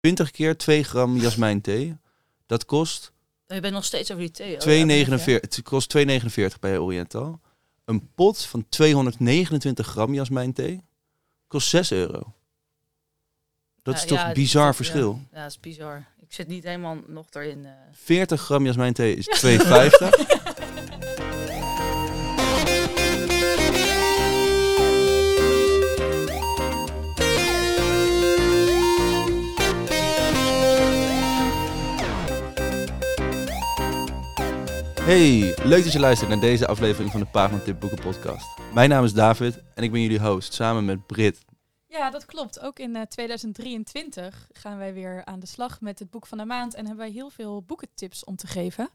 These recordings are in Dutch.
20 keer 2 gram jasmijnthee. Dat kost Oh, Je bent nog steeds over die thee. Oh, ja, 2,49. Het kost 2,49 bij Oriental. Een pot van 229 gram jasmijnthee kost 6 euro. Dat Ja, is toch ja, een bizar dat- verschil. Ja, ja, dat is bizar. Ik zit niet helemaal nog erin. eh. 40 gram jasmijnthee is 2,50. Hey, leuk dat je luistert naar deze aflevering van de Pagina Tip Boeken podcast. Mijn naam is David en ik ben jullie host samen met Brit. Ja, dat klopt. Ook in eh, 2023 gaan wij weer aan de slag met het boek van de maand en hebben wij heel veel boekentips om te geven.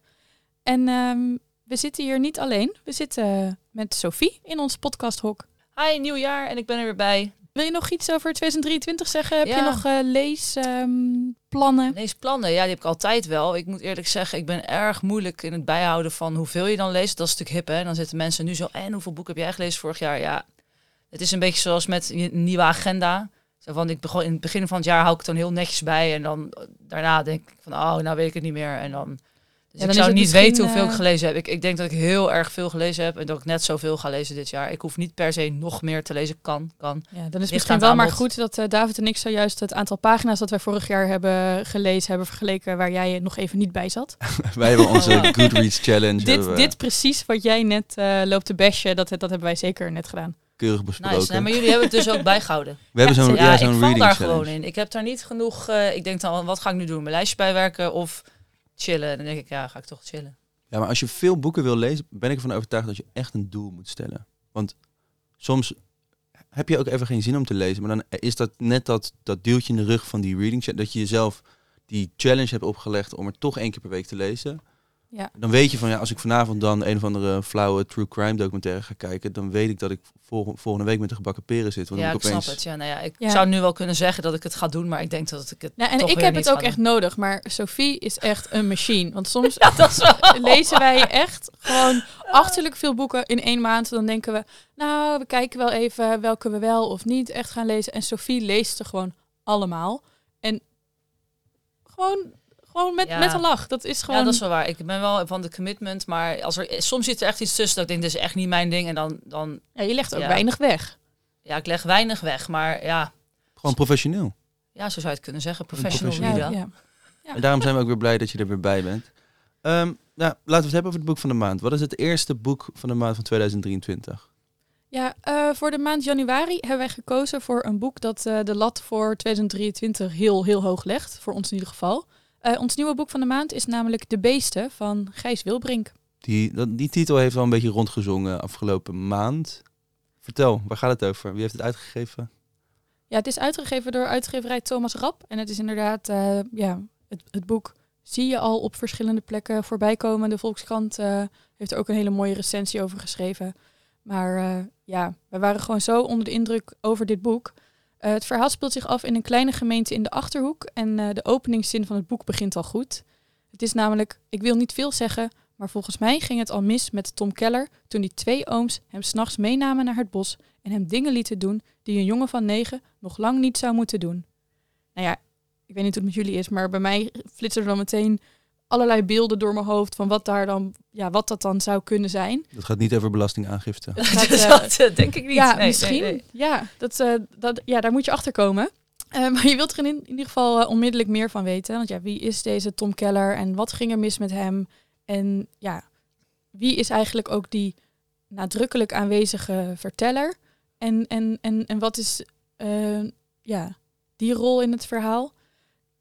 En ehm, we zitten hier niet alleen. We zitten met Sophie in ons podcasthok. Hi, nieuwjaar en ik ben er weer bij. Wil je nog iets over 2023 zeggen? Heb Ja. je nog eh, leesplannen? Deze plannen, ja, die heb ik altijd wel. Ik moet eerlijk zeggen, ik ben erg moeilijk in het bijhouden van hoeveel je dan leest. Dat is natuurlijk hip, hè. Dan zitten mensen nu zo, en hoeveel boeken heb jij gelezen vorig jaar? Ja, het is een beetje zoals met je nieuwe agenda. Zo van, ik begon in het begin van het jaar hou ik het dan heel netjes bij. En dan eh, daarna denk ik van, oh, nou weet ik het niet meer. En dan... Dus dan ik zou het niet weten hoeveel ik eh, gelezen heb. Ik, ik denk dat ik heel erg veel gelezen heb. En dat ik net zoveel ga lezen dit jaar. Ik hoef niet per se nog meer te lezen. Kan, kan. Ja, dan is Ligt misschien wel het maar goed dat eh, David en ik zojuist het aantal pagina's dat wij vorig jaar hebben gelezen hebben vergeleken waar jij nog even niet bij zat. Wij hebben onze Oh, wow. Goodreads challenge dit, dit precies wat jij net eh, loopt te bashen, dat, dat hebben wij zeker net gedaan. keurig besproken. Nice. Nee, maar jullie hebben het dus ook bijgehouden. We hebben Ja, zo'n Ja, ja, ik zo'n val reading daar challenge. gewoon in. Ik heb daar niet genoeg. eh, ik denk dan, wat ga ik nu doen? Mijn lijstje bijwerken of chillen? Dan denk ik, ja, ga ik toch chillen. Ja, maar als je veel boeken wil lezen, ben ik ervan overtuigd dat je echt een doel moet stellen. Want soms heb je ook even geen zin om te lezen, maar dan is dat net dat, dat deeltje in de rug van die reading dat je jezelf die challenge hebt opgelegd om er toch één keer per week te lezen. Ja. Dan weet je van ja, als ik vanavond dan een of andere flauwe true crime documentaire ga kijken, dan weet ik dat ik vol- volgende week met de gebakken peren zit. Want ja, ik snap het. Ja, nou ja, ik Ja. zou nu wel kunnen zeggen dat ik het ga doen, maar ik denk dat ik het. Nou, en toch ik heb het ook echt doen. nodig, maar Sophie is echt een machine. Want soms Ja, dat is wel. lezen wij echt gewoon achterlijk veel boeken in één maand. Dan denken we, nou, we kijken wel even welke we wel of niet echt gaan lezen. En Sophie leest ze gewoon allemaal. En gewoon, gewoon met, Ja. met een lach. Dat is gewoon... Ja, dat is wel waar. Ik ben wel van de commitment, maar als er soms zit er echt iets tussen dat ik denk, dit is echt niet mijn ding. En dan, dan Ja, je legt ook Ja. weinig weg. ja, ik leg weinig weg, maar ja, Gewoon professioneel. ja, zo zou je het kunnen zeggen. Professional. Ja, ja. Ja. En daarom zijn we ook weer blij dat je er weer bij bent. Ehm, nou, laten we het hebben over het boek van de maand. Wat is het eerste boek van de maand van 2023? Ja, eh, voor de maand januari hebben wij gekozen voor een boek dat eh, de lat voor 2023 heel, heel hoog legt. Voor ons in ieder geval. Eh, ons nieuwe boek van de maand is namelijk De Beesten van Gijs Wilbrink. Die, dat, die titel heeft wel een beetje rondgezongen afgelopen maand. Vertel, waar gaat het over? Wie heeft het uitgegeven? Ja, het is uitgegeven door uitgeverij Thomas Rap. En het is inderdaad, eh, ja, het, het boek zie je al op verschillende plekken voorbij komen. De Volkskrant eh, heeft er ook een hele mooie recensie over geschreven. Maar ja, we waren gewoon zo onder de indruk over dit boek. Eh, het verhaal speelt zich af in een kleine gemeente in de Achterhoek. En eh, de openingszin van het boek begint al goed. Het is namelijk, ik wil niet veel zeggen, maar volgens mij ging het al mis met Tom Keller toen die twee ooms hem s'nachts meenamen naar het bos en hem dingen lieten doen die een jongen van negen nog lang niet zou moeten doen. Nou ja, ik weet niet hoe het met jullie is, maar bij mij flitsen er dan meteen allerlei beelden door mijn hoofd van wat daar dan, ja, wat dat dan zou kunnen zijn. Dat gaat niet over belastingaangifte. Gaat, Dus eh, dat eh, denk ik niet. ja, Nee, misschien. nee, nee. Ja, dat, eh, dat, ja, daar moet je achter komen. Eh, maar je wilt er in, in ieder geval onmiddellijk meer van weten. Want ja, wie is deze Tom Keller en wat ging er mis met hem? En ja, wie is eigenlijk ook die nadrukkelijk aanwezige verteller? En, en, en, en wat is eh, ja, die rol in het verhaal?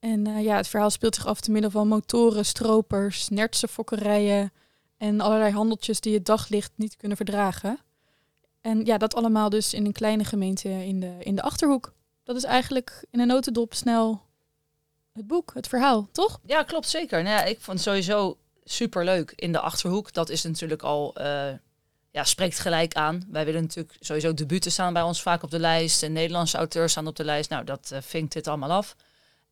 En eh, ja, het verhaal speelt zich af te midden van motoren, stropers, nertse fokkerijen en allerlei handeltjes die het daglicht niet kunnen verdragen. En ja, dat allemaal dus in een kleine gemeente in de, in de Achterhoek. Dat is eigenlijk in een notendop snel het boek, het verhaal, toch? Ja, klopt zeker. Nou ja, ik vond het sowieso super leuk in de achterhoek. Dat is natuurlijk al, eh, ja, spreekt gelijk aan. Wij willen natuurlijk sowieso debuten staan bij ons vaak op de lijst. En Nederlandse auteurs staan op de lijst. Nou, dat eh, vinkt dit allemaal af.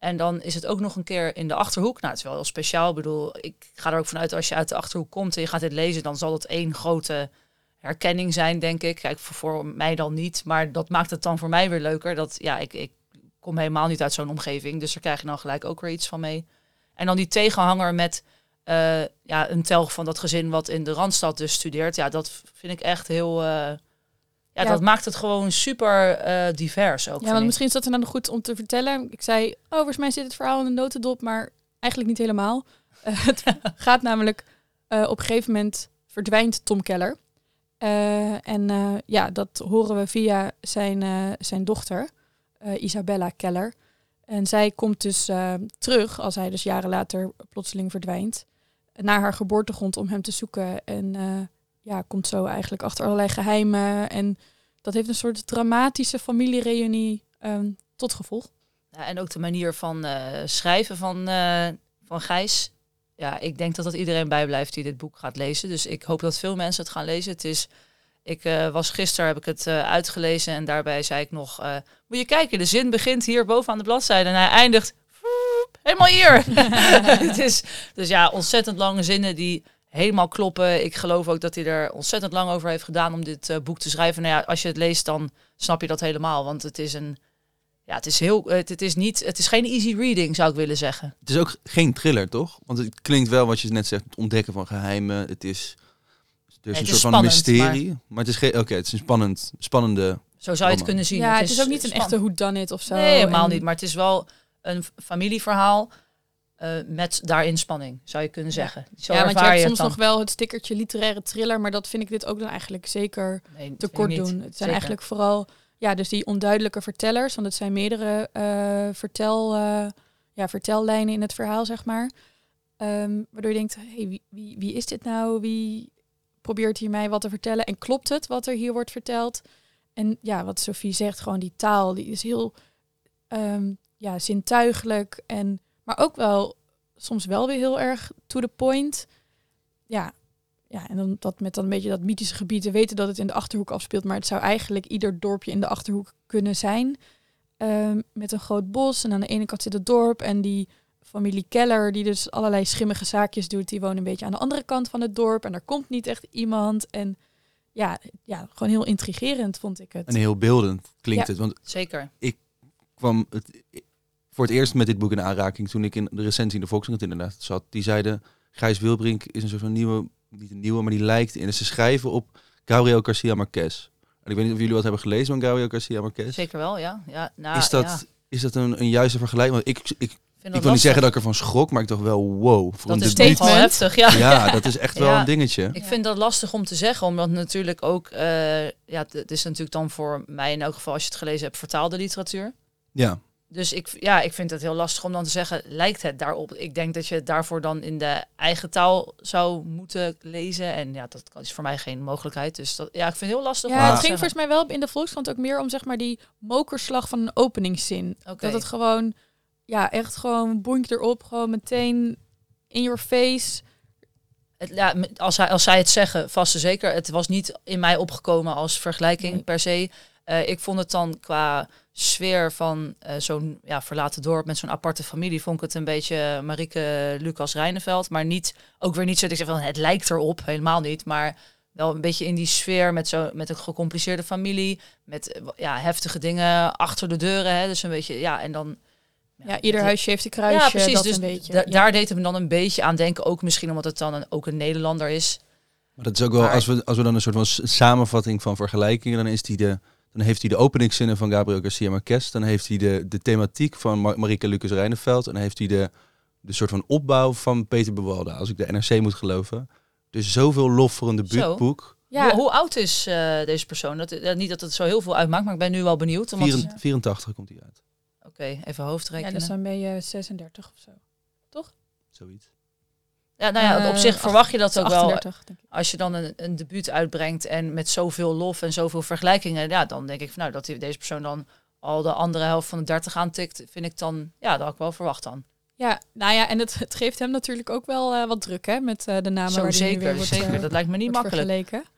En dan is het ook nog een keer in de achterhoek. Nou, het is wel heel speciaal. Ik bedoel, ik ga er ook vanuit als je uit de achterhoek komt en je gaat dit lezen, dan zal het één grote herkenning zijn, denk ik. Kijk, voor, mij dan niet, maar dat maakt het dan voor mij weer leuker. Dat ja, ik, ik kom helemaal niet uit zo'n omgeving. Dus daar krijg je dan gelijk ook weer iets van mee. En dan die tegenhanger met eh, ja, een telg van dat gezin wat in de Randstad dus studeert. Ja, dat vind ik echt heel... eh, ja, Ja. dat maakt het gewoon super eh, divers ook. Ja, want ik. misschien is dat dan goed om te vertellen. Ik zei, oh, volgens mij zit het verhaal in een notendop, maar eigenlijk niet helemaal. Eh, het gaat namelijk, eh, op een gegeven moment verdwijnt Tom Keller. En ja, dat horen we via zijn, zijn dochter, Isabella Keller. En zij komt dus terug, als hij dus jaren later plotseling verdwijnt, naar haar geboortegrond om hem te zoeken. En ja, komt zo eigenlijk achter allerlei geheimen. En dat heeft een soort dramatische familiereunie ehm, tot gevolg. Ja, en ook de manier van eh, schrijven van, eh, van Gijs. Ja, ik denk dat dat iedereen bijblijft die dit boek gaat lezen. Dus ik hoop dat veel mensen het gaan lezen. Het is, ik eh, was gisteren, heb ik het uitgelezen en daarbij zei ik nog... moet je kijken, de zin begint hier bovenaan de bladzijde en hij eindigt helemaal hier. het is, dus ja, ontzettend lange zinnen die helemaal kloppen. Ik geloof ook dat hij er ontzettend lang over heeft gedaan om dit eh, boek te schrijven. Nou ja, als je het leest, dan snap je dat helemaal. Want het is een... Ja, het is heel. Het, het is niet. Het is geen easy reading, zou ik willen zeggen. Het is ook geen thriller, toch? Want het klinkt wel wat je net zegt, het ontdekken van geheimen. Het is, er is het een is soort van mysterie. Maar, het is geen. Oké, het is een spannend, spannende. Zo zou je het kunnen zien. ja, het is, ook niet een spannend. echte whodunit of zo. Nee, helemaal En- niet. Maar het is wel een familieverhaal eh, met daarin spanning, zou je kunnen zeggen. Zo ja, want je hebt soms dan. nog wel het stickertje literaire thriller, maar dat vind ik dit ook dan eigenlijk zeker Nee, te kort doen. Het zijn Zeker. eigenlijk vooral ja, dus die onduidelijke vertellers, want het zijn meerdere eh, vertel, eh, ja, vertellijnen in het verhaal, zeg maar. Ehm, waardoor je denkt, hey, wie, wie, wie is dit nou? Wie probeert hier mij wat te vertellen? En klopt het wat er hier wordt verteld? En ja, wat Sophie zegt, gewoon die taal, die is heel ehm, ja, zintuigelijk. En, maar ook wel soms wel weer heel erg to the point. Ja, ja, en dan dat met dan een beetje dat mythische gebied. We weten dat het in de Achterhoek afspeelt, maar het zou eigenlijk ieder dorpje in de Achterhoek kunnen zijn. Ehm, met een groot bos en aan de ene kant zit het dorp en die familie Keller, die dus allerlei schimmige zaakjes doet, die woont een beetje aan de andere kant van het dorp en daar komt niet echt iemand. En ja, ja gewoon heel intrigerend vond ik het. En heel beeldend klinkt Ja. het. Want Zeker. kwam het voor het eerst met dit boek in aanraking toen ik in de recensie in de Volkskrant inderdaad zat. Die zeiden, Gijs Wilbrink is een soort van nieuwe, niet een nieuwe, maar die lijkt in. Ze schrijven op Gabriel Garcia Marquez. En ik weet niet of jullie wat hebben gelezen van Gabriel Garcia Marquez. Zeker wel, ja. ja nou, is dat, ja. is dat een, een juiste vergelijking? Want ik, ik, Ik, wil niet zeggen dat ik ervan schrok, maar ik dacht wel, wow. Voor dat een is debuut. toch wel heftig, ja. Ja, dat is echt wel een dingetje. Ik vind dat lastig om te zeggen, omdat natuurlijk ook, eh, ja, het is natuurlijk dan voor mij in elk geval, als je het gelezen hebt, vertaalde literatuur. Ja, Dus ik, ja, ik vind het heel lastig om dan te zeggen, lijkt het daarop? Ik denk dat je het daarvoor dan in de eigen taal zou moeten lezen. En ja, dat is voor mij geen mogelijkheid. Dus dat, ja, ik vind het heel lastig Ja, het ging zeggen. volgens mij wel in de Volkskrant ook meer om zeg maar die mokerslag van een openingszin. Dat het gewoon, ja, echt gewoon boink erop, gewoon meteen in your face. Het, ja, als, hij, als zij het zeggen, vast en zeker. Het was niet in mij opgekomen als vergelijking Nee. per se. Eh, ik vond het dan qua sfeer van eh, zo'n ja, verlaten dorp met zo'n aparte familie, vond ik het een beetje Marieke Lucas Rijneveld. Maar niet, ook weer niet zo dat ik zeg van het lijkt erop, helemaal niet. Maar wel een beetje in die sfeer met, zo, met een gecompliceerde familie. Met eh, ja, heftige dingen achter de deuren. Hè, dus een beetje, ja, en dan... Ja, ieder huisje heeft een kruisje, ja, precies. dat dus een beetje. da- Ja. daar deed het me dan een beetje aan denken. Ook misschien omdat het dan een, ook een Nederlander is. maar dat is ook wel, Maar- als we, als we dan een soort van samenvatting van vergelijkingen, dan, is die de, dan heeft hij de openingszinnen van Gabriel Garcia Marquez, dan heeft hij de, de thematiek van Mar Marika Lucas Rijneveld en dan heeft hij de, de soort van opbouw van Peter Bewalda, als ik de NRC moet geloven. Dus zoveel lof voor een debuutboek. Ja, Hoe, hoe oud is eh, deze persoon? Dat, eh, niet dat het zo heel veel uitmaakt, maar ik ben nu wel benieuwd. Omdat... Vieren- 84 komt hij uit. Oké, even ja, hoofdrekenen. dus Ja, dan ben je 36 of zo. Zoiets. Nou ja, op Eh, zich ach- verwacht je dat ook wel. 38, denk ik. Als je dan een, een debuut uitbrengt en met zoveel lof en zoveel vergelijkingen, ja, dan denk ik van nou dat die- deze persoon dan al de andere helft van de 30 aantikt, vind ik dan, ja, dat had ik wel verwacht dan. Ja, nou ja, en het, het geeft hem natuurlijk ook wel eh, wat druk, hè, met eh, de namen Zo waar zeker, weer wordt, zeker. Dat lijkt me niet wordt makkelijk. vergeleken.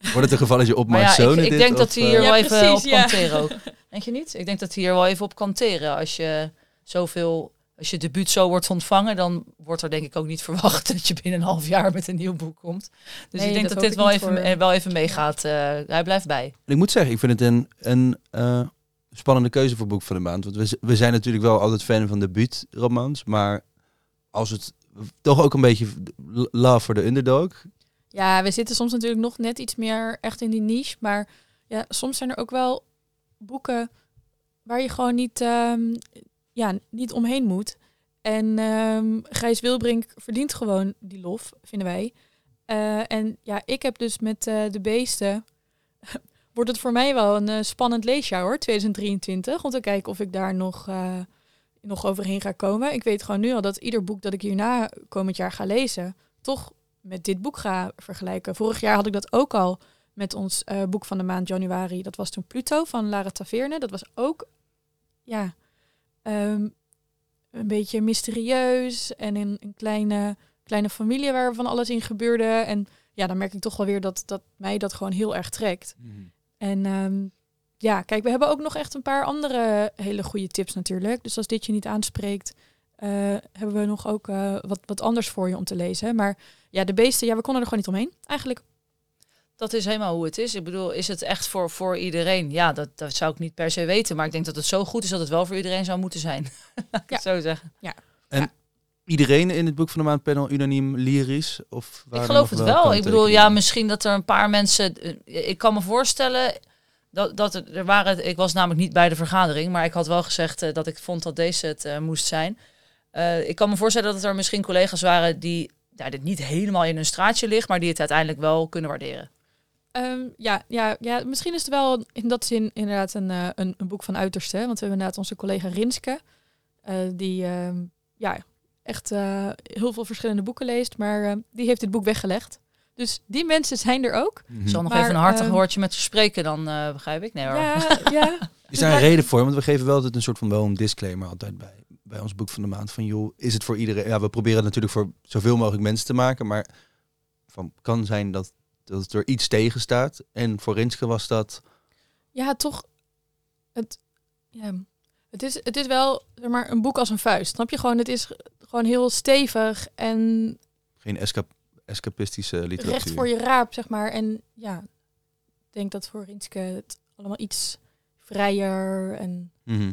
Wordt het een gevalletje op Maar ja, Mark ik, ik dit, denk dat of, hij hier wel Ja, even precies, op ja. kan teren ook. Denk je niet? Ik denk dat hij hier wel even op kan teren. Als je zoveel, als je debuut zo wordt ontvangen, dan wordt er denk ik ook niet verwacht dat je binnen een half jaar met een nieuw boek komt. Dus Nee, ik denk dat dit wel even, voor- wel even meegaat. Eh, hij blijft bij. Ik moet zeggen, ik vind het een, een eh, spannende keuze voor boek van de maand. Want we, zijn natuurlijk wel altijd fan van debuutromans, maar als het toch ook een beetje love voor de underdog. Ja, we zitten soms natuurlijk nog net iets meer echt in die niche. Maar ja, soms zijn er ook wel boeken waar je gewoon niet, ehm, ja, niet omheen moet. En ehm Gijs Wilbrink verdient gewoon die lof, vinden wij. Eh, en ja, ik heb dus met eh, de beesten... wordt het voor mij wel een eh, spannend leesjaar hoor, 2023. Om te kijken of ik daar nog, nog overheen ga komen. Ik weet gewoon nu al dat ieder boek dat ik hierna komend jaar ga lezen... toch met dit boek ga vergelijken. Vorig jaar had ik dat ook al met ons boek van de maand januari. Dat was toen Pluto van Lara Taverne. Dat was ook, ja, ehm, een beetje mysterieus en in een kleine, kleine familie waar van alles in gebeurde. En ja, dan merk ik toch wel weer dat, dat mij dat gewoon heel erg trekt. En ehm, ja, kijk, we hebben ook nog echt een paar andere hele goede tips natuurlijk. Dus als dit je niet aanspreekt, eh, hebben we nog ook eh, wat, wat anders voor je om te lezen. Maar ja, de beesten, ja, we konden er gewoon niet omheen. Eigenlijk. Dat is helemaal hoe het is. Ik bedoel, is het echt voor, voor iedereen? Ja, dat, dat zou ik niet per se weten. Maar ik denk dat het zo goed is dat het wel voor iedereen zou moeten zijn. Laat ik Ja. het zo zeggen. Iedereen in het boek van de maand panel unaniem lyrisch? Of Ik geloof het wel. Ik bedoel, ja, misschien dat er een paar mensen. eh, Ik kan me voorstellen dat, dat er, waren. Ik was namelijk niet bij de vergadering, maar ik had wel gezegd eh, dat ik vond dat deze het eh, moest zijn. Eh, ik kan me voorstellen dat er misschien collega's waren die ja, dit niet helemaal in hun straatje ligt, maar die het uiteindelijk wel kunnen waarderen. Ehm, ja, ja, ja, misschien is het wel in dat zin inderdaad een, eh, een, een boek van uiterste. Want we hebben inderdaad onze collega Rinske, eh, die ehm, ja, echt eh, heel veel verschillende boeken leest. Maar eh, die heeft dit boek weggelegd. Dus die mensen zijn er ook. Mhm. Ik zal nog Maar, even een hartig ehm, woordje met ze spreken, dan eh, begrijp ik. Nee hoor. Ja, ja. Is daar een reden voor? Want we geven wel altijd een soort van wel een disclaimer altijd bij, bij ons boek van de maand. Van joh, is het voor iedereen? Ja, we proberen het natuurlijk voor zoveel mogelijk mensen te maken. Maar van, kan zijn dat, dat er iets tegen staat. En voor Rinske was dat... ja, toch. Het, ja, het, is, het is wel zeg maar, een boek als een vuist. Snap je gewoon? Het is gewoon heel stevig en Geen escap escapistische literatuur. recht voor je raap, zeg maar. En ja, ik denk dat voor Rinske het allemaal iets vrijer en Mhm.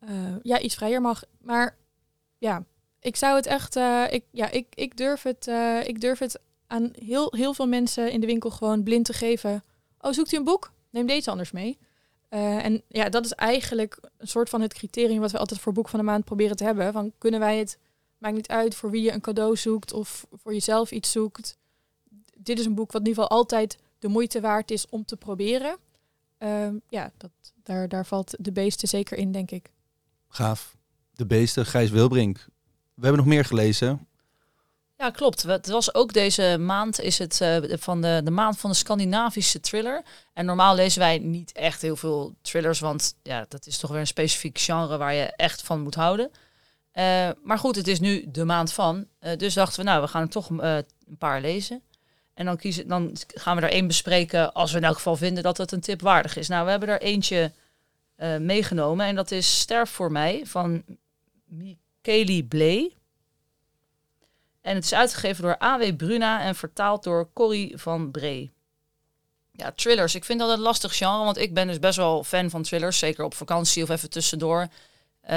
eh, ja, iets vrijer mag. Maar ja, ik zou het echt, eh, ik, ja, ik, ik, durf het, eh, ik durf het aan heel, heel veel mensen in de winkel gewoon blind te geven. Oh, zoekt u een boek? Neem deze anders mee. Eh, en ja, dat is eigenlijk een soort van het criterium wat we altijd voor boek van de maand proberen te hebben. Van kunnen wij het, maakt niet uit voor wie je een cadeau zoekt of voor jezelf iets zoekt. Dit is een boek wat in ieder geval altijd de moeite waard is om te proberen. Ehm, ja, dat, daar, daar valt de beesten zeker in, denk ik. Gaaf. De beesten, Gijs Wilbrink. We hebben nog meer gelezen. Ja, klopt. Het was ook deze maand is het eh, van de, de maand van de Scandinavische thriller. En normaal lezen wij niet echt heel veel thrillers, want ja, dat is toch weer een specifiek genre waar je echt van moet houden. Eh, maar goed, het is nu de maand van. Eh, dus dachten we, nou, we gaan er toch een paar lezen. En dan, kiezen, dan gaan we er één bespreken als we in elk geval vinden dat het een tip waardig is. Nou, we hebben er eentje meegenomen en dat is Sterf voor mij van Micheli Bley. En het is uitgegeven door A.W. Bruna en vertaald door Corrie van Bree. Ja, thrillers. Ik vind dat een lastig genre, want ik ben dus best wel fan van thrillers. Zeker op vakantie of even tussendoor. Eh,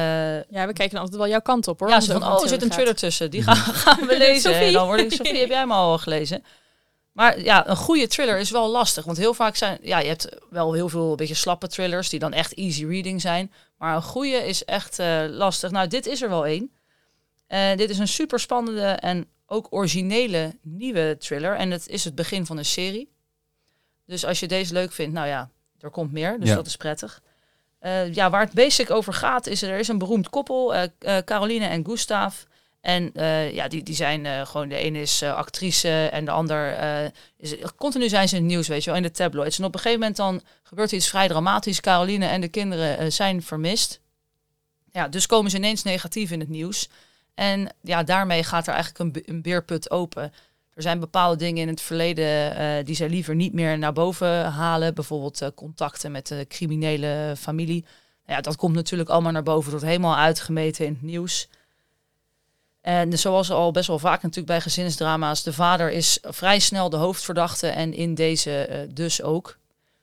Ja, we kijken altijd wel jouw kant op hoor. ja, ze van, oh, er zit een gaat. thriller tussen. Die gaan, gaan we lezen. Sophie. En dan word ik, Sophie, heb jij hem al gelezen? Maar ja, een goede thriller is wel lastig. Want heel vaak zijn, ja, je hebt wel heel veel een beetje slappe thrillers die dan echt easy reading zijn. Maar een goede is echt eh, lastig. Nou, dit is er wel één. Eh, dit is een super spannende en ook originele nieuwe thriller. En het is het begin van een serie. Dus als je deze leuk vindt, nou ja, er komt meer. Dus Ja. dat is prettig. Eh, ja, waar het basic over gaat, is er is een beroemd koppel, eh, Caroline en Gustav. En ja, die, die zijn gewoon, de ene is actrice en de ander is, continu zijn ze in het nieuws, weet je wel, in de tabloids. En op een gegeven moment dan gebeurt iets vrij dramatisch. Caroline en de kinderen zijn vermist. Ja, dus komen ze ineens negatief in het nieuws. En ja, daarmee gaat er eigenlijk een, be- een beerput open. Er zijn bepaalde dingen in het verleden eh, die zij liever niet meer naar boven halen. Bijvoorbeeld eh, contacten met de criminele familie. Nou ja, dat komt natuurlijk allemaal naar boven. wordt helemaal uitgemeten in het nieuws. En zoals al best wel vaak natuurlijk bij gezinsdrama's, de vader is vrij snel de hoofdverdachte en in deze eh, dus ook.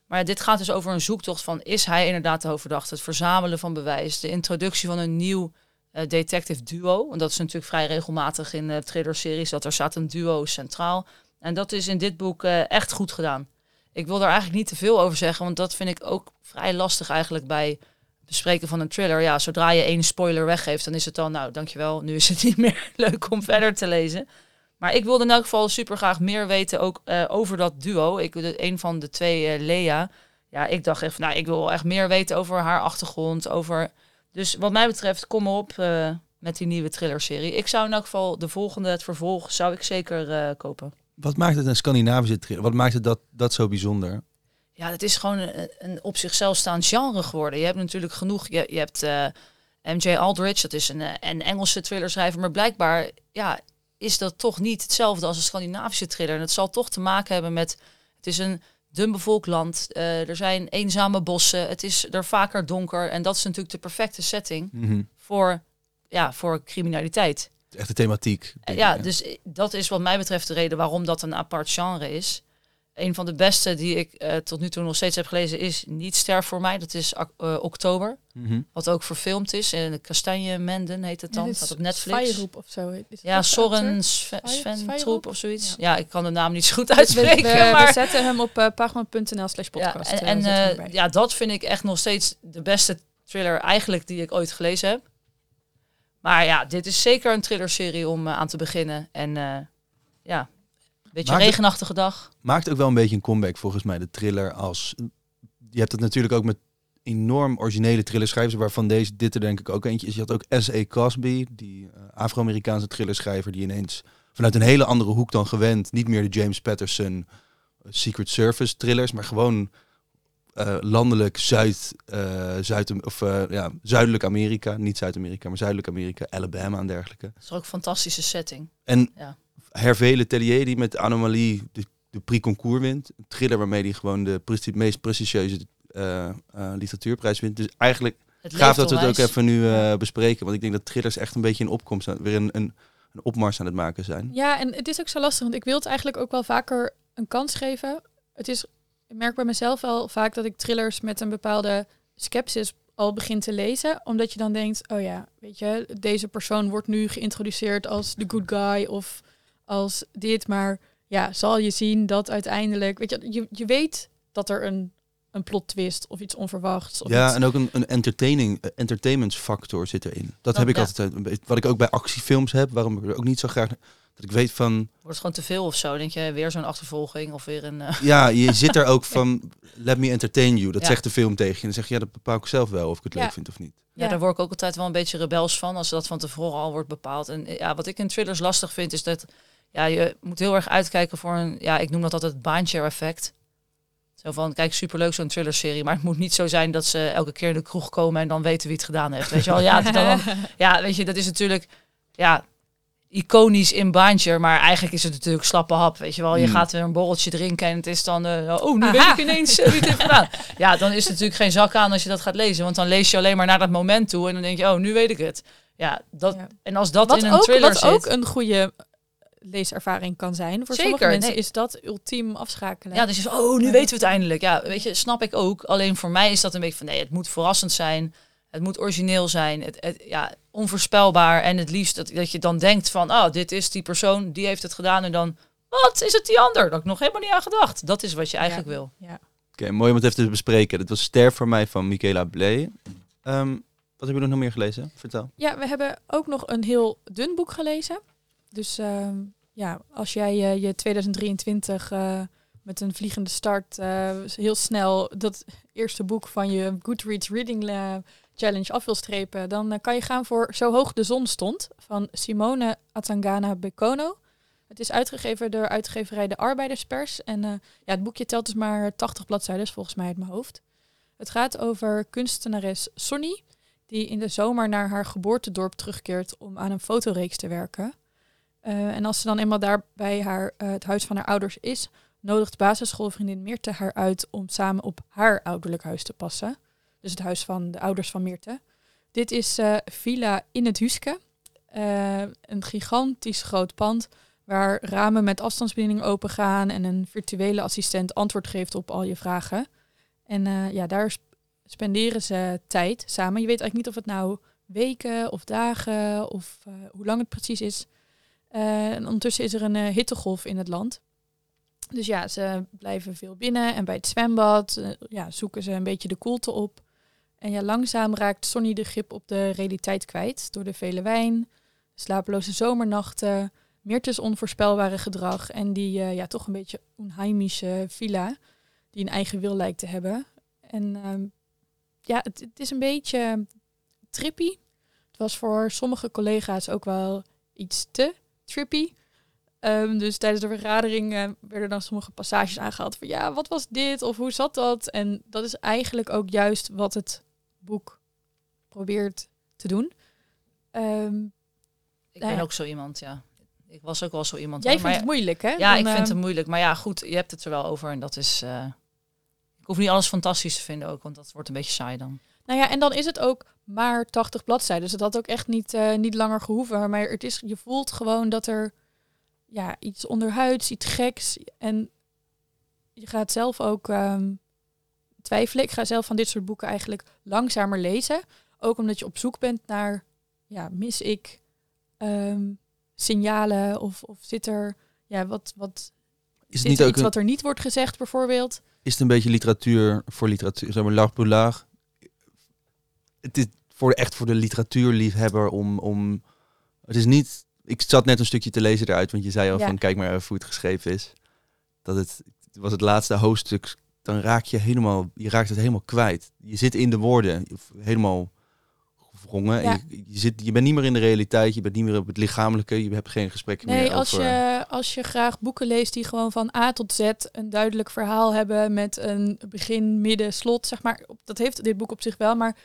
Maar dit gaat dus over een zoektocht van is hij inderdaad de hoofdverdachte? Het verzamelen van bewijs, de introductie van een nieuw eh, detective duo. En dat is natuurlijk vrij regelmatig in uh, thriller-series, dat er staat een duo centraal. En dat is in dit boek eh, echt goed gedaan. Ik wil daar eigenlijk niet te veel over zeggen, want dat vind ik ook vrij lastig eigenlijk bij bespreken van een thriller. Ja, zodra je één spoiler weggeeft, dan is het dan, nou, dankjewel, nu is het niet meer leuk om verder te lezen. Maar ik wilde in elk geval super graag meer weten ook over dat duo. Ik, een van de twee, Lea, ja, ik dacht even, nou, ik wil echt meer weten over haar achtergrond, over dus wat mij betreft, kom op uh, met die nieuwe thriller-serie. Ik zou in elk geval de volgende, het vervolg, zou ik zeker uh, kopen. Wat maakt het een Scandinavische thriller? Wat maakt het dat, dat zo bijzonder? Ja, het is gewoon een, een op zichzelf staand genre geworden. Je hebt natuurlijk genoeg. Je, je hebt uh, eh, M.J. Aldrich, dat is een, een Engelse thrillerschrijver. Maar blijkbaar ja, is dat toch niet hetzelfde als een Scandinavische thriller. En het zal toch te maken hebben met. Het is een dunbevolkt land. Uh, er zijn eenzame bossen. Het is er vaker donker. En dat is natuurlijk de perfecte setting Mhm. voor, ja, voor criminaliteit. Echt de thematiek. Uh, ja, dus dat is wat mij betreft de reden waarom dat een apart genre is. Een van de beste die ik uh, tot nu toe nog steeds heb gelezen is Niet sterf voor mij. Dat is oktober. Mhm. Wat ook verfilmd is. In de Kastanje Menden heet het dan. Ja, dat op Netflix. Of zo. ja, Soren Sven Troep of zoiets. Ja. ja. ik kan de naam niet zo goed uitspreken. we, maar... we zetten hem op uh, pagma.nl slash podcast. Ja, en en uh, ja, dat vind ik echt nog steeds de beste thriller eigenlijk die ik ooit gelezen heb. Maar ja, dit is zeker een thrillerserie om uh, aan te beginnen. En ja, beetje een regenachtige dag. Maakt ook wel een beetje een comeback volgens mij, de thriller als... Je hebt het natuurlijk ook met enorm originele thrillerschrijvers, waarvan deze dit er denk ik ook eentje is. Je had ook S.A. Cosby, die uh, Afro-Amerikaanse thrillerschrijver, die ineens vanuit een hele andere hoek dan gewend, niet meer de James Patterson uh, Secret Service thrillers, maar gewoon uh, landelijk Zuid, Zuid of, ja, zuidelijk Amerika, niet Zuid-Amerika, maar zuidelijk Amerika, Alabama en dergelijke. Dat is ook een fantastische setting. En ja. Hervé Letellier, die met Anomalie de, de prix concours wint, een thriller waarmee hij gewoon de meest prestigieuze uh, uh, literatuurprijs wint. Dus eigenlijk het gaaf dat we het ook even nu uh, bespreken. Want ik denk dat thrillers echt een beetje in opkomst zijn. Weer een, een, een, opmars aan het maken zijn. Ja, en het is ook zo lastig. Want ik wil het eigenlijk ook wel vaker een kans geven. Het is, ik merk bij mezelf wel vaak dat ik thrillers met een bepaalde skepsis al begin te lezen. Omdat je dan denkt, oh ja, weet je, deze persoon wordt nu geïntroduceerd als de good guy of als dit. Maar ja, zal je zien dat uiteindelijk, weet je, je, je weet dat er een een plot twist of iets onverwachts. Of ja, iets... en ook een, een entertaining, uh, entertainment factor zit erin. Dat oh, heb ik ja. altijd een beetje. Wat ik ook bij actiefilms heb, waarom ik er ook niet zo graag. Dat ik weet van. Wordt het gewoon te veel of zo? Denk je weer zo'n achtervolging of weer een. Uh... Ja, je zit er ook van. Let me entertain you. Dat ja. zegt de film tegen je. En dan zeg je ja, dat bepaal ik zelf wel of ik het ja. leuk vind of niet. Ja, daar word ik ook altijd wel een beetje rebels van als dat van tevoren al wordt bepaald. En ja, wat ik in thrillers lastig vind is dat ja, je moet heel erg uitkijken voor een. Ja, ik noem dat altijd het baantje effect. Zo van, kijk, superleuk zo'n thriller-serie, maar het moet niet zo zijn dat ze elke keer in de kroeg komen en dan weten wie het gedaan heeft. Weet je wel? Ja, dan, ja, weet je, dat is natuurlijk, ja, iconisch in baantje, maar eigenlijk is het natuurlijk slappe hap. Weet je wel, je mm. gaat weer een borreltje drinken en het is dan, uh, oh, nu Aha. weet ik ineens uh, wie het heeft gedaan. Ja, dan is het natuurlijk geen zak aan als je dat gaat lezen, want dan lees je alleen maar naar dat moment toe en dan denk je, oh, nu weet ik het. Ja, dat, ja. en als dat wat in een ook, thriller wat zit, ook een goede leeservaring kan zijn. Voor Zeker, sommige mensen nee. is dat ultiem afschakelen. Ja, dus je, oh, nu weten we het eindelijk. Ja, weet je, snap ik ook. Alleen voor mij is dat een beetje van, nee, het moet verrassend zijn. Het moet origineel zijn. Het, het, ja, onvoorspelbaar. En het liefst dat, dat je dan denkt van, oh, dit is die persoon, die heeft het gedaan. En dan, wat, is het die ander? Dat ik nog helemaal niet aan gedacht. Dat is wat je eigenlijk ja. wil. Ja. Oké, okay, mooi om het even te bespreken. Dat was Ster voor mij van Michaela Bley. Um, wat heb je nog meer gelezen? Vertel. Ja, we hebben ook nog een heel dun boek gelezen. Dus um, ja, als jij uh, je 2023 uh, met een vliegende start uh, heel snel dat eerste boek van je Goodreads Reading Challenge af wil strepen, dan kan je gaan voor Zo hoog de zon stond van Simone Atangana Bekono. Het is uitgegeven door uitgeverij De Arbeiderspers. En ja, het boekje telt dus maar 80 bladzijden, volgens mij uit mijn hoofd. Het gaat over kunstenares Sonny, die in de zomer naar haar geboortedorp terugkeert om aan een fotoreeks te werken. Uh, en als ze dan eenmaal daar bij haar, uh, het huis van haar ouders is, nodigt basisschoolvriendin Meerte haar uit om samen op haar ouderlijk huis te passen. Dus het huis van de ouders van Meerte. Dit is uh, Villa in het Huske. een gigantisch groot pand waar ramen met afstandsbediening open gaan en een virtuele assistent antwoord geeft op al je vragen. En eh, ja, daar sp- spenderen ze tijd samen. Je weet eigenlijk niet of het nou weken of dagen of eh, hoe lang het precies is. Eh, en ondertussen is er een eh, hittegolf in het land. Dus ja, ze blijven veel binnen en bij het zwembad eh, ja, zoeken ze een beetje de koelte op. En ja, langzaam raakt Sonny de grip op de realiteit kwijt door de vele wijn, slapeloze zomernachten, Meertens onvoorspelbare gedrag en die ja, toch een beetje onheimische villa die een eigen wil lijkt te hebben. En ehm, ja, het is een beetje trippy. Het was voor sommige collega's ook wel iets te trippy. Ehm, dus tijdens de vergadering werden dan sommige passages aangehaald van ja, wat was dit of hoe zat dat? En dat is eigenlijk ook juist wat het boek probeert te doen. Ehm, Ik Nou ben ja. ook zo iemand, ja. Ik was ook wel zo iemand. jij hoor. vindt Maar het moeilijk, hè? Ja, Dan, ik vind ehm, het moeilijk. Maar ja, goed, je hebt het er wel over. En dat is... eh, ik hoef niet alles fantastisch te vinden ook, want dat wordt een beetje saai dan. Nou ja, en dan is het ook maar 80 bladzijden. Dus het had ook echt niet, eh, niet langer gehoeven. Maar het is, je voelt gewoon dat er ja, iets onderhuids, iets geks. En je gaat zelf ook ehm, twijfelen. Ik ga zelf van dit soort boeken eigenlijk langzamer lezen. Ook omdat je op zoek bent naar, ja, mis ik ehm, signalen? Of, of zit er, ja, wat, wat Is het niet ook iets een, wat er niet wordt gezegd bijvoorbeeld? is het een beetje literatuur voor literatuur, zeg maar laag? Het is voor de, echt voor de literatuurliefhebber om, om... Het is niet... Ik zat net een stukje te lezen eruit, want je zei al Ja. van kijk maar even hoe het geschreven is. Dat het, het was het laatste hoofdstuk, dan raak je helemaal, je raakt het helemaal kwijt. Je zit in de woorden, helemaal gevrongen. Ja. En je, je, zit, je bent niet meer in de realiteit, je bent niet meer op het lichamelijke, je hebt geen gesprekken Nee, meer als over... je, als je graag boeken leest die gewoon van A tot Z een duidelijk verhaal hebben met een begin, midden, slot, zeg maar. Dat heeft dit boek op zich wel, maar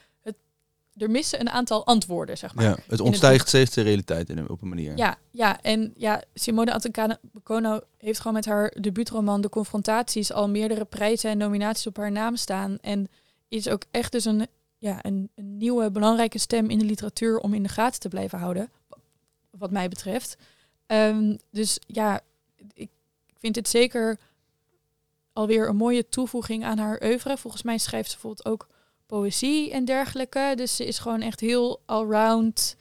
er missen een aantal antwoorden, zeg maar. Ja, het ontstijgt steeds de realiteit in een, op een manier. Ja, ja, en ja, Simone Antoniano heeft gewoon met haar debuutroman De Confrontaties al meerdere prijzen en nominaties op haar naam staan. En is ook echt dus een, ja, een, een nieuwe belangrijke stem in de literatuur om in de gaten te blijven houden, wat mij betreft. Ehm, dus ja, ik vind dit zeker alweer een mooie toevoeging aan haar oeuvre. Volgens mij schrijft ze bijvoorbeeld ook poëzie en dergelijke. Dus ze is gewoon echt heel allround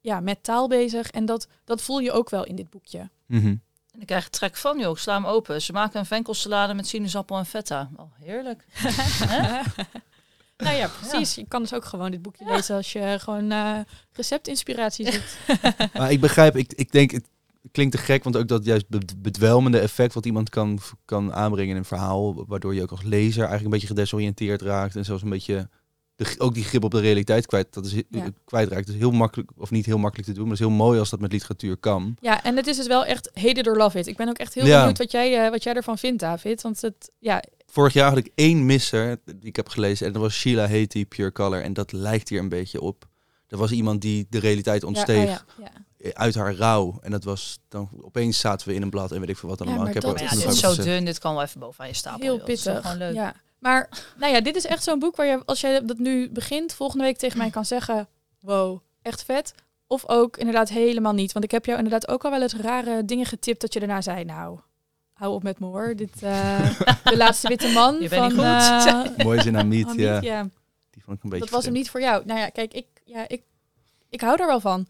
ja, met taal bezig. En dat, dat voel je ook wel in dit boekje. Mhm. En ik krijg er trek van, joh. Sla hem open. Ze maken een venkelsalade met sinaasappel en feta. Oh, heerlijk. nou ja, precies. Je kan dus ook gewoon dit boekje lezen als je gewoon eh receptinspiratie zoekt. Maar ik begrijp, ik, ik denk, het klinkt te gek, want ook dat juist bed- bedwelmende effect wat iemand kan, kan aanbrengen in een verhaal, waardoor je ook als lezer eigenlijk een beetje gedesoriënteerd raakt en zelfs een beetje de, ook die grip op de realiteit kwijt, dat is, Ja. kwijtraakt. Dat is heel makkelijk, of niet heel makkelijk te doen, maar het is heel mooi als dat met literatuur kan. Ja, en het is dus wel echt hate it or love it. Ik ben ook echt heel Ja. benieuwd wat jij, eh, wat jij ervan vindt, David. Want het, ja, Vorig jaar had ik één misser die ik heb gelezen en dat was Sheila Hatie, Pure Color. En dat lijkt hier een beetje op. Er was iemand die de realiteit ja, ontsteeg oh ja, ja. Uit haar rouw. En dat was dan opeens zaten we in een blad en weet ik veel wat allemaal. maar ik heb dat er is ja, dit is zo dun. Dit kan wel even bovenaan je stapel. Heel joh. Pittig. gewoon leuk. Ja. Maar nou ja, dit is echt zo'n boek waar je, als jij dat nu begint, volgende week tegen mij kan zeggen: Wow, echt vet. Of ook inderdaad helemaal niet. Want ik heb jou inderdaad ook al wel eens rare dingen getipt dat je daarna zei: Nou, hou op met me hoor. Dit, eh, de laatste witte man. Je bent van, niet goed. eh, Mooi zin aan Miet, ja. Miet, ja. Die vond ik een beetje Dat was hem niet voor jou. Nou ja, kijk, ik, ja, ik, ik hou daar wel van.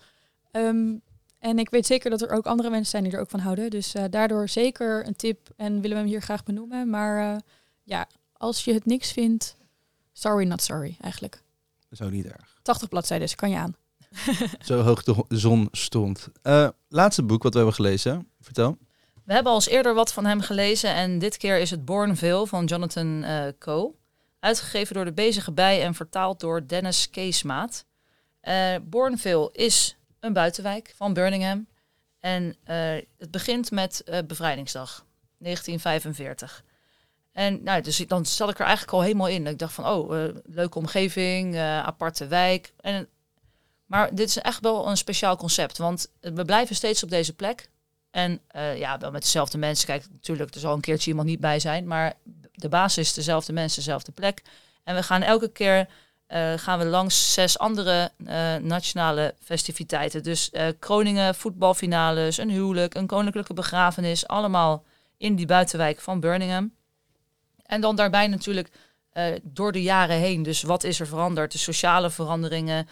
Ehm, en ik weet zeker dat er ook andere mensen zijn die er ook van houden. Dus eh, daardoor zeker een tip en willen we hem hier graag benoemen. Maar eh, ja, als je het niks vindt, sorry not sorry eigenlijk. Ook niet erg. 80 bladzijden, dus kan je aan. Zo hoog de zon stond. Eh, laatste boek wat we hebben gelezen. Vertel. We hebben al eens eerder wat van hem gelezen en dit keer is het Bourneville van Jonathan eh Coe. Uitgegeven door de Bezige Bij en vertaald door Dennis Keesmaat. Eh Bourneville is een buitenwijk van Birmingham. En eh, het begint met eh, Bevrijdingsdag, 1945. En nou, dus dan zat ik er eigenlijk al helemaal in. Ik dacht van, oh, eh, leuke omgeving, aparte wijk. En, maar dit is echt wel een speciaal concept, want we blijven steeds op deze plek. En ja, wel met dezelfde mensen. Kijk, natuurlijk, er zal een keertje iemand niet bij zijn. Maar de basis is dezelfde mensen, dezelfde plek. En we gaan elke keer eh, gaan we langs zes andere eh, nationale festiviteiten. Dus kroningen, voetbalfinales, een huwelijk, een koninklijke begrafenis. Allemaal in die buitenwijk van Birmingham. En dan daarbij natuurlijk door de jaren heen. Dus wat is er veranderd? De sociale veranderingen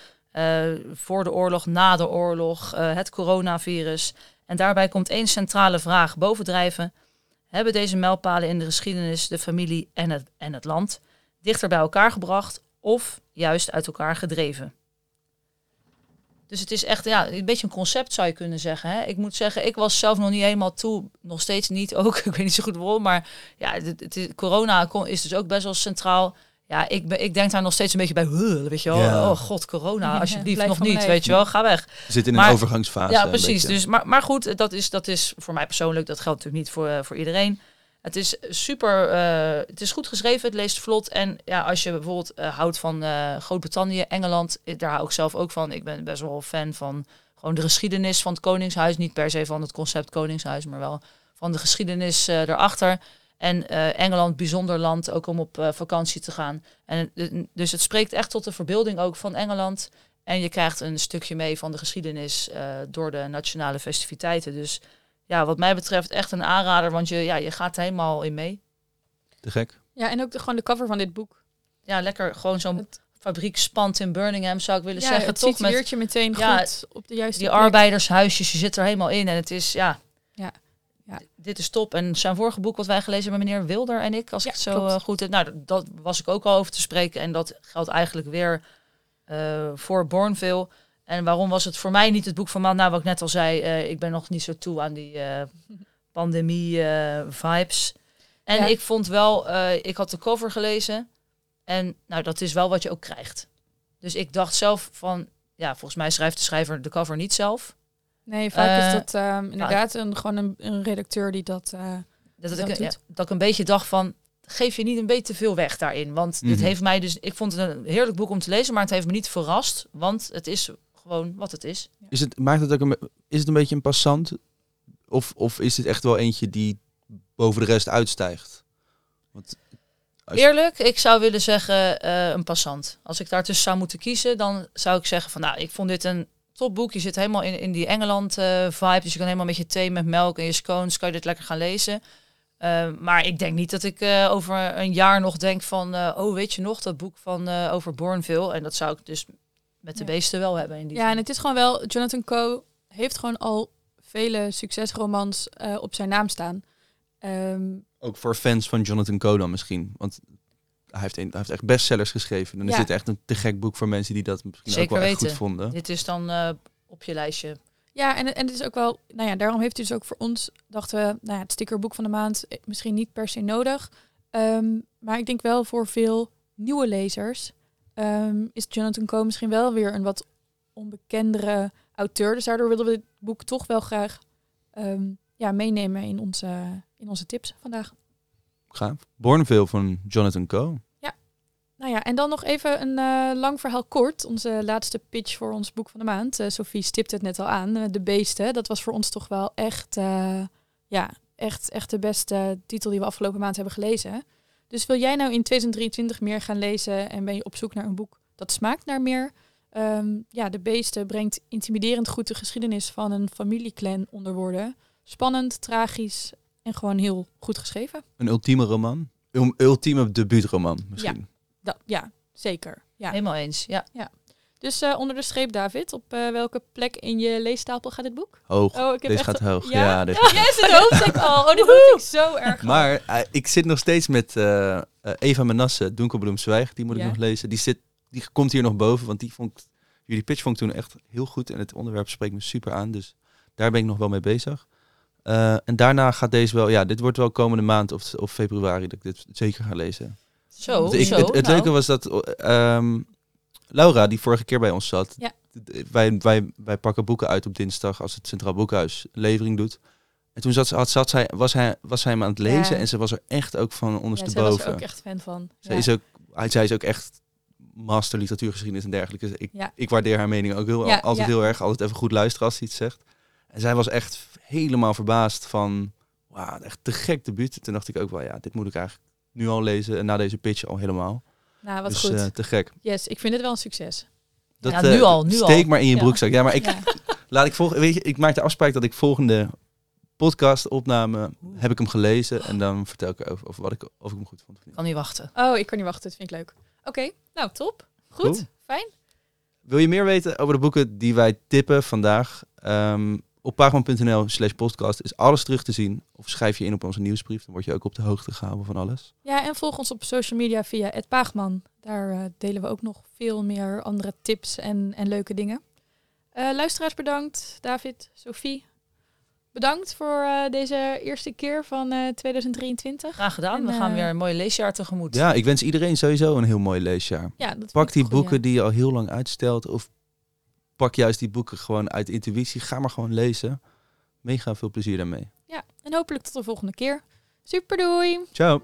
voor de oorlog, na de oorlog, het coronavirus. En daarbij komt één centrale vraag bovendrijven. Hebben deze mijlpalen in de geschiedenis de familie en het, en het land dichter bij elkaar gebracht of juist uit elkaar gedreven? Dus het is echt ja, een beetje een concept zou je kunnen zeggen. Hè? Ik moet zeggen, ik was zelf nog niet helemaal toe, nog steeds niet ook. Ik weet niet zo goed waarom, maar ja, het, het is, corona is dus ook best wel centraal. Ja, ik, ben, ik denk daar nog steeds een beetje bij, weet je wel. Ja. Oh god, corona, alsjeblieft nog niet, weet je wel. Ga weg. We zitten in Maar- een overgangsfase. Ja, precies. Dus, maar, maar goed, dat is, dat is voor mij persoonlijk, dat geldt natuurlijk niet voor, eh, voor iedereen. Het is super, eh, het is goed geschreven, het leest vlot. En ja, als je bijvoorbeeld eh, houdt van eh, Groot-Brittannië, Engeland, daar hou ik zelf ook van. Ik ben best wel fan van gewoon de geschiedenis van het Koningshuis. Niet per se van het concept Koningshuis, maar wel van de geschiedenis erachter. En Engeland, bijzonder land, ook om op vakantie te gaan. En, dus het spreekt echt tot de verbeelding ook van Engeland. En je krijgt een stukje mee van de geschiedenis door de nationale festiviteiten. Dus ja, wat mij betreft echt een aanrader, want je, ja, je gaat er helemaal in mee. Te gek. Ja, en ook de, gewoon de cover van dit boek. Ja, lekker gewoon zo'n Het- fabriek spant in Birmingham, zou ik willen ja, zeggen. het Toch met je meteen Ja, goed op de juiste die plek. arbeidershuisjes, je zit er helemaal in. En het is, ja, Ja. Dit is top. En zijn vorige boek wat wij gelezen hebben, meneer Wilder en ik, als Ja, ik het zo klopt. eh, goed heb. Nou, dat, dat was ik ook al over te spreken. En dat geldt eigenlijk weer eh, voor Bourneville. En waarom was het voor mij niet het boek van maand? Nou, wat ik net al zei, eh, ik ben nog niet zo toe aan die eh, pandemie-vibes. en Ja. ik vond wel, eh, ik had de cover gelezen. En nou, dat is wel wat je ook krijgt. Dus ik dacht zelf van, ja, volgens mij schrijft de schrijver de cover niet zelf. Nee, vaak is Eh, dat ehm, inderdaad een, gewoon een, een redacteur die dat... eh, Dat, Dat ik, ja, dat ik een beetje dacht van, geef je niet een beetje te veel weg daarin. Want dit Mhm. heeft mij dus, ik vond het een heerlijk boek om te lezen, maar het heeft me niet verrast. Want het is gewoon wat het is. Is het, maakt het ook een, is het een beetje een passant? Of, of is dit echt wel eentje die boven de rest uitstijgt? Want Als- Eerlijk, ik zou willen zeggen eh, een passant. Als ik daartussen zou moeten kiezen, dan zou ik zeggen van, nou, ik vond dit een topboek. Je zit helemaal in, in die Engeland eh, vibe, dus je kan helemaal met je thee met melk en je scones, kan je dit lekker gaan lezen. Eh, maar ik denk niet dat ik eh, over een jaar nog denk van, eh, oh, weet je nog, dat boek van eh, over Bourneville. En dat zou ik dus met de Ja. beesten wel hebben. In die Ja, zin. en het is gewoon wel... Jonathan Coe heeft gewoon al vele succesromans eh, op zijn naam staan. Ehm, ook voor fans van Jonathan Coe dan misschien. Want hij heeft, een, hij heeft echt bestsellers geschreven. En is dit echt een te gek boek voor mensen die dat misschien Zeker ook wel echt weten. goed vonden. Dit is dan eh, op je lijstje. Ja, en, en het is ook wel, nou ja, daarom heeft hij dus ook voor ons, dachten we, nou ja, het stickerboek van de maand eh, misschien niet per se nodig. Ehm, maar ik denk wel voor veel nieuwe lezers ehm, is Jonathan Coe misschien wel weer een wat onbekendere auteur. Dus daardoor willen we dit boek toch wel graag ehm, ja, meenemen in onze, in onze tips vandaag. Gaaf. Bourneville van Jonathan Coe. Nou ja, en dan nog even een eh, lang verhaal kort. Onze laatste pitch voor ons boek van de maand. Eh, Sophie stipt het net al aan. eh, de Beesten. Dat was voor ons toch wel echt, ja, echt, echt de beste titel die we afgelopen maand hebben gelezen. Dus wil jij nou in 2023 meer gaan lezen en ben je op zoek naar een boek dat smaakt naar meer? Ehm, ja, De Beesten brengt intimiderend goed de geschiedenis van een familieclan onder woorden. Spannend, tragisch en gewoon heel goed geschreven. Een ultieme roman. Een ultieme debuutroman misschien. Dat, ja, zeker. Ja. Helemaal eens, ja. Dus eh, onder de streep, David, op eh, welke plek in je leestapel gaat dit boek? Hoog. Oh, ik heb Deze echt... gaat hoog. Ja? Ja, deze Yes, het hoofdstuk al. Oh, dit vond ik zo erg. Maar eh, ik zit nog steeds met Eva Menasse, Donkerbloem Zwijg. Die moet ik Ja. nog lezen. Die, zit, die komt hier nog boven, want die vond jullie pitch vond ik toen echt heel goed. En het onderwerp spreekt me super aan. Dus daar ben ik nog wel mee bezig. En daarna gaat deze wel, ja, dit wordt wel komende maand of, of februari dat ik dit zeker ga lezen. Zo, ik, zo. het het nou. leuke was dat ehm, Laura, die vorige keer bij ons zat, Ja. wij, wij, wij pakken boeken uit op dinsdag als het Centraal Boekhuis levering doet. En toen zat, ze- had, zat zij, was, hij, was hij hem aan het lezen Ja. en ze was er echt ook van Ja, ondersteboven. zij was er ook echt fan van. Zij Ja. is ook, hij, zij is ook echt master literatuurgeschiedenis en dergelijke. Dus Ik, Ja. ik waardeer haar mening ook heel, Ja, altijd ja. heel erg. Altijd even goed luisteren als ze iets zegt. En zij was echt helemaal verbaasd van, wauw, echt te gek debuut. Toen dacht ik ook wel, ja, dit moet ik eigenlijk nu al lezen. En na deze pitch al helemaal. Nou, wat dus goed. eh, te gek. yes, ik vind het wel een succes. Dat, Ja, eh, nu al, nu steek al. maar in je broekzak. Ja, maar ik, Ja. laat ik volgen. Weet je, ik maak de afspraak dat ik volgende podcastopname heb ik hem gelezen en dan vertel ik over wat ik, of ik hem goed vond. of niet. Kan niet wachten. Oh, ik kan niet wachten. Dat vind ik leuk. Oké, nou top. Goed, Cool. fijn. Wil je meer weten over de boeken die wij tippen vandaag? Ehm, op pagman.nl slash podcast is alles terug te zien. Of schrijf je in op onze nieuwsbrief, dan word je ook op de hoogte gehouden van alles. Ja, en volg ons op social media via het Paagman. Daar eh, delen we ook nog veel meer andere tips en, en leuke dingen. Eh, luisteraars bedankt. David, Sophie, bedankt voor eh, deze eerste keer van eh, 2023. Graag gedaan. En, We gaan weer een mooi leesjaar tegemoet. Ja, ik wens iedereen sowieso een heel mooi leesjaar. Ja, dat vind Pak die boeken die je al heel lang uitstelt. Of pak juist die boeken gewoon uit intuïtie. Ga maar gewoon lezen. Mega veel plezier daarmee. Ja, en hopelijk tot de volgende keer. Super doei! Ciao.